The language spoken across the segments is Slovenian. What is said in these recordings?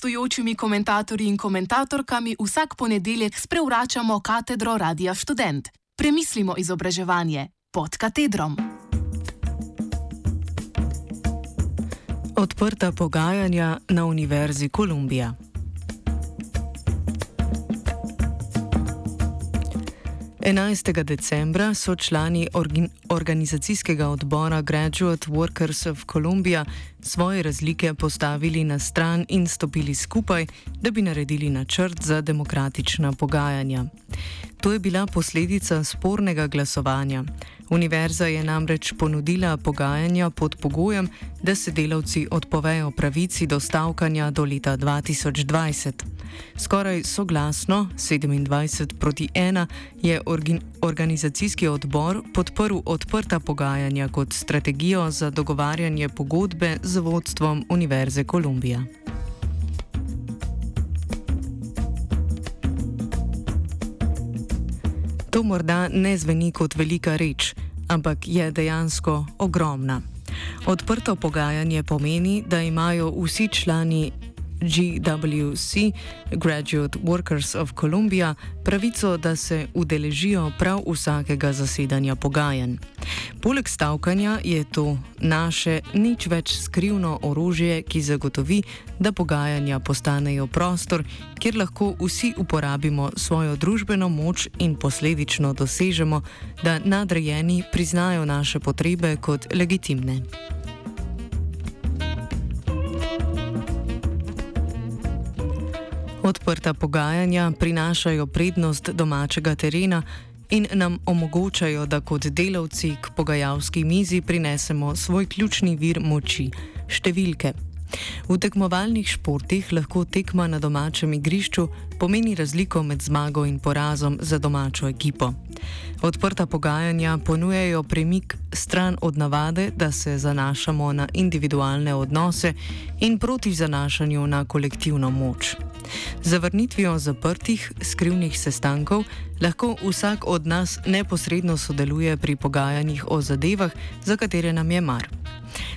gostujočimi komentatorji in komentatorkami vsak ponedeljek sprevračamo katedro Radia Student. Premislimo izobraževanje pod katedrom. Odprta pogajanja na Univerzi Kolumbija. 11. decembra so člani organizacijskega odbora Graduate Workers of Columbia svoje razlike postavili na stran in stopili skupaj, da bi naredili načrt za demokratična pogajanja. To je bila posledica spornega glasovanja. Univerza je namreč ponudila pogajanja pod pogojem, da se delavci odpovejo pravici do stavkanja do leta 2020. Skoraj soglasno, 27 proti 1, je organizacijski odbor podprl odprta pogajanja kot strategijo za dogovarjanje pogodbe z vodstvom Univerze Kolumbija. To morda ne zveni kot velika reč, ampak je dejansko ogromna. Odprto pogajanje pomeni, da imajo vsi člani GWC, Graduate Workers of Columbia, pravico, da se udeležijo prav vsakega zasedanja pogajanj. Poleg stavkanja je to naše nič več skrivno orožje, ki zagotovi, da pogajanja postanejo prostor, kjer lahko vsi uporabimo svojo družbeno moč in posledično dosežemo, da nadrejeni priznajo naše potrebe kot legitimne. Odprta pogajanja prinašajo prednost domačega terena in nam omogočajo, da kot delavci k pogajalski mizi prinesemo svoj ključni vir moči - številke. V tekmovalnih športih lahko tekma na domačem igrišču pomeni razliko med zmago in porazom za domačo ekipo. Odprta pogajanja ponujajo premik stran od navade, da se zanašamo na individualne odnose in proti zanašanju na kolektivno moč. Zavrnitvijo zaprtih, skrivnih sestankov lahko vsak od nas neposredno sodeluje pri pogajanjih o zadevah, za katere nam je mar.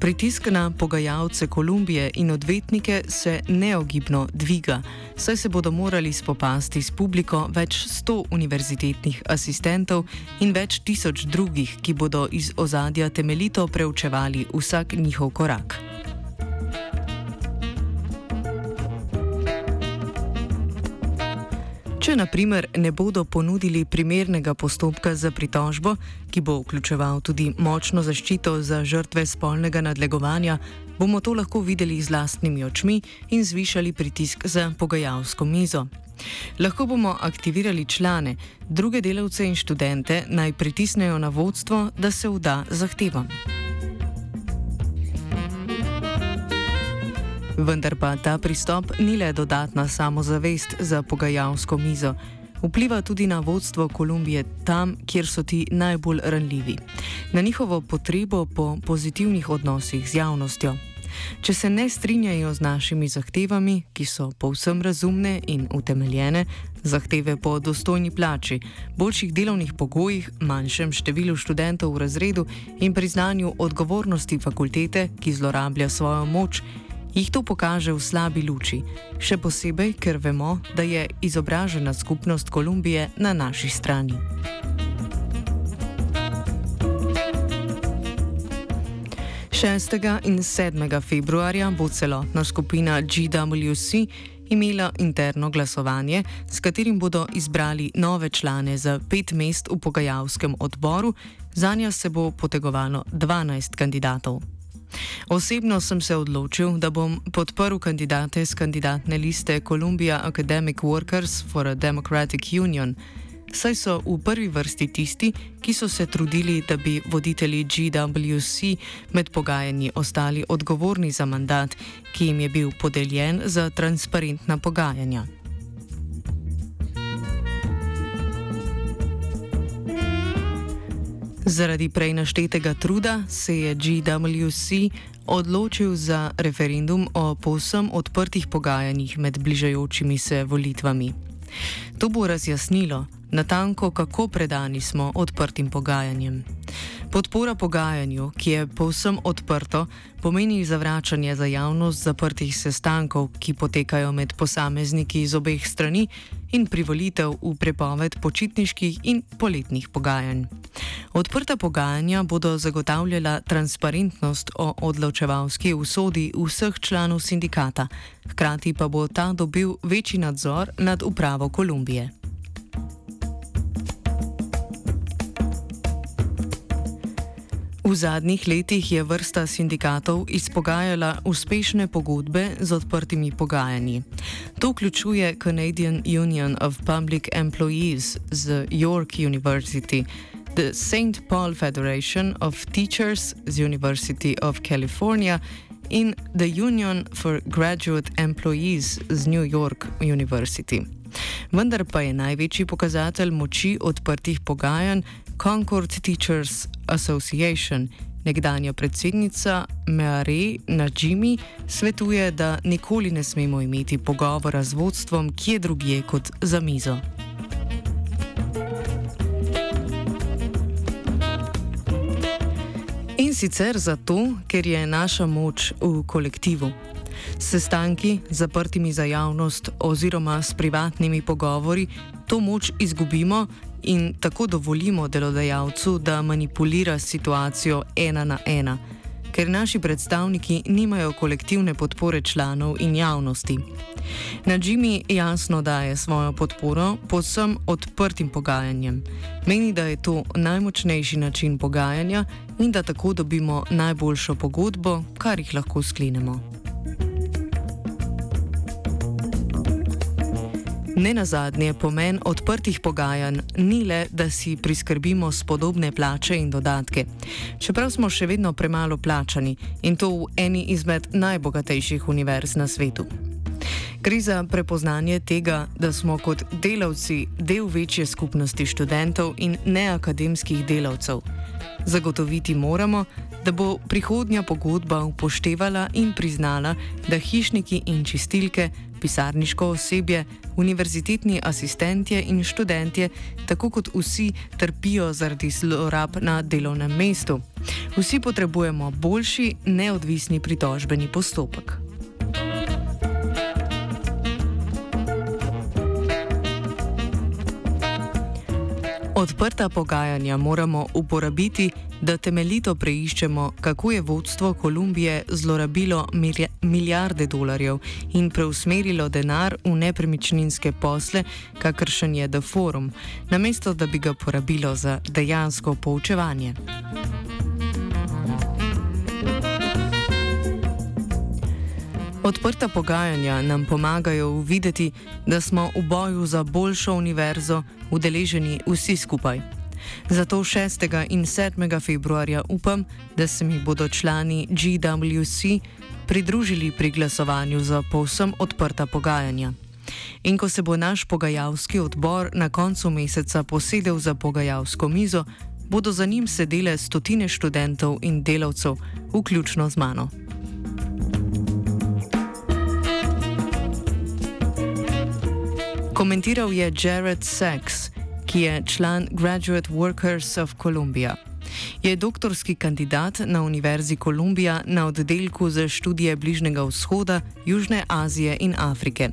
Pritisk na pogajalce Kolumbije in odvetnike se neogibno dviga, saj se bodo morali spopasti s publiko več sto univerzitetnih asistentov in več tisoč drugih, ki bodo iz ozadja temeljito preučevali vsak njihov korak. Če naprimer ne bodo ponudili primernega postopka za pritožbo, ki bo vključeval tudi močno zaščito za žrtve spolnega nadlegovanja, bomo to lahko videli z lastnimi očmi in zvišali pritisk za pogajalsko mizo. Lahko bomo aktivirali člane, druge delavce in študente naj pritisnejo na vodstvo, da se vda zahtevam. Vendar pa ta pristop ni le dodatna samozavest za pogajalsko mizo. Vpliva tudi na vodstvo Kolumbije tam, kjer so ti najbolj ranljivi, na njihovo potrebo po pozitivnih odnosih z javnostjo. Če se ne strinjajo z našimi zahtevami, ki so povsem razumne in utemeljene, zahteve po dostojni plači, boljših delovnih pogojih, manjšem številu študentov v razredu in priznanju odgovornosti fakultete, ki zlorablja svojo moč, jih to pokaže v slabi luči, še posebej, ker vemo, da je izobražena skupnost Kolumbije na naši strani. Šestega in 7. februarja bo celotna skupina GWC imela interno glasovanje, s katerim bodo izbrali nove člane za pet mest v pogajalskem odboru, za njo se bo potegovalo 12 kandidatov. Osebno sem se odločil, da bom podprl kandidate z kandidatne liste Columbia Academic Workers for a Democratic Union, saj so v prvi vrsti tisti, ki so se trudili, da bi voditelji GWC med pogajanji ostali odgovorni za mandat, ki jim je bil podeljen za transparentna pogajanja. Zaradi prej naštetega truda se je GWC odločil za referendum o povsem odprtih pogajanjih med bližajočimi se volitvami. To bo razjasnilo natanko, kako predani smo odprtim pogajanjem. Podpora pogajanju, ki je povsem odprto, pomeni zavračanje za javnost zaprtih sestankov, ki potekajo med posamezniki iz obeh strani in privolitev v prepoved počitniških in poletnih pogajanj. Odprta pogajanja bodo zagotavljala transparentnost o odločevalski usodi vseh članov sindikata, hkrati pa bo ta dobil večji nadzor nad upravo Kolumbije. V zadnjih letih je vrsta sindikatov izpogajala uspešne pogodbe z odprtimi pogajanji. To vključuje Canadian Union of Public Employees z York University, the St. Paul Federation of Teachers z University of California in the Union for Graduate Employees z New York University. Vendar pa je največji pokazatelj moči odprtih pogajanj Concord Teachers Association. Nekdanja predsednica Meare Najimi svetuje, da nikoli ne smemo imeti pogovora z vodstvom kje drugje kot za mizo. In sicer zato, ker je naša moč v kolektivu. Sestanki, zaprtimi za javnost oziroma s privatnimi pogovori, to moč izgubimo in tako dovolimo delodajalcu, da manipulira situacijo ena na ena, ker naši predstavniki nimajo kolektivne podpore članov in javnosti. Nadžimi jasno daje svojo podporo posem odprtim pogajanjem. Meni, da je to najmočnejši način pogajanja in da tako dobimo najboljšo pogodbo, kar jih lahko sklenemo. Ne na zadnje, pomen odprtih pogajanj ni le, da si priskrbimo spodobne plače in dodatke. Čeprav smo še vedno premalo plačani in to v eni izmed najbogatejših univerz na svetu. Gre za prepoznanje tega, da smo kot delavci del večje skupnosti študentov in neakademskih delavcev. Zagotoviti moramo, da bo prihodnja pogodba upoštevala in priznala, da hišniki in čistilke, pisarniško osebje, univerzitetni asistentje in študentje, tako kot vsi, trpijo zaradi zlorab na delovnem mestu. Vsi potrebujemo boljši, neodvisni pritožbeni postopek. Odprta pogajanja moramo uporabiti, da temeljito preiščemo, kako je vodstvo Kolumbije zlorabilo milijarde dolarjev in preusmerilo denar v nepremičninske posle, kakršen je The Forum, namesto da bi ga porabilo za dejansko poučevanje. Odprta pogajanja nam pomagajo uvideti, da smo v boju za boljšo univerzo udeleženi vsi skupaj. Zato 6. in 7. februarja upam, da se mi bodo člani GWC pridružili pri glasovanju za povsem odprta pogajanja. In ko se bo naš pogajalski odbor na koncu meseca posedel za pogajalsko mizo, bodo za njim sedele stotine študentov in delavcev, vključno z mano. Komentiral je Jared Sachs, ki je član Graduate Workers of Columbia. Je doktorski kandidat na Univerzi Kolumbija na oddelku za študije Bližnjega vzhoda, Južne Azije in Afrike.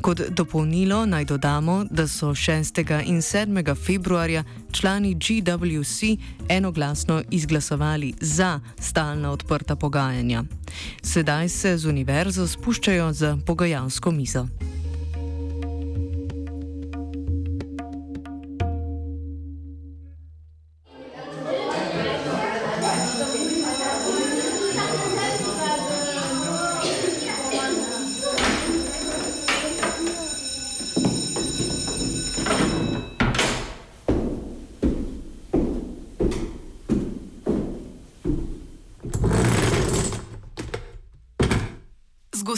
Kot dopolnilo naj dodamo, da so 6. in 7. februarja člani GWC enoglasno izglasovali za stalna odprta pogajanja. Sedaj se z univerzo spuščajo za pogajalsko mizo.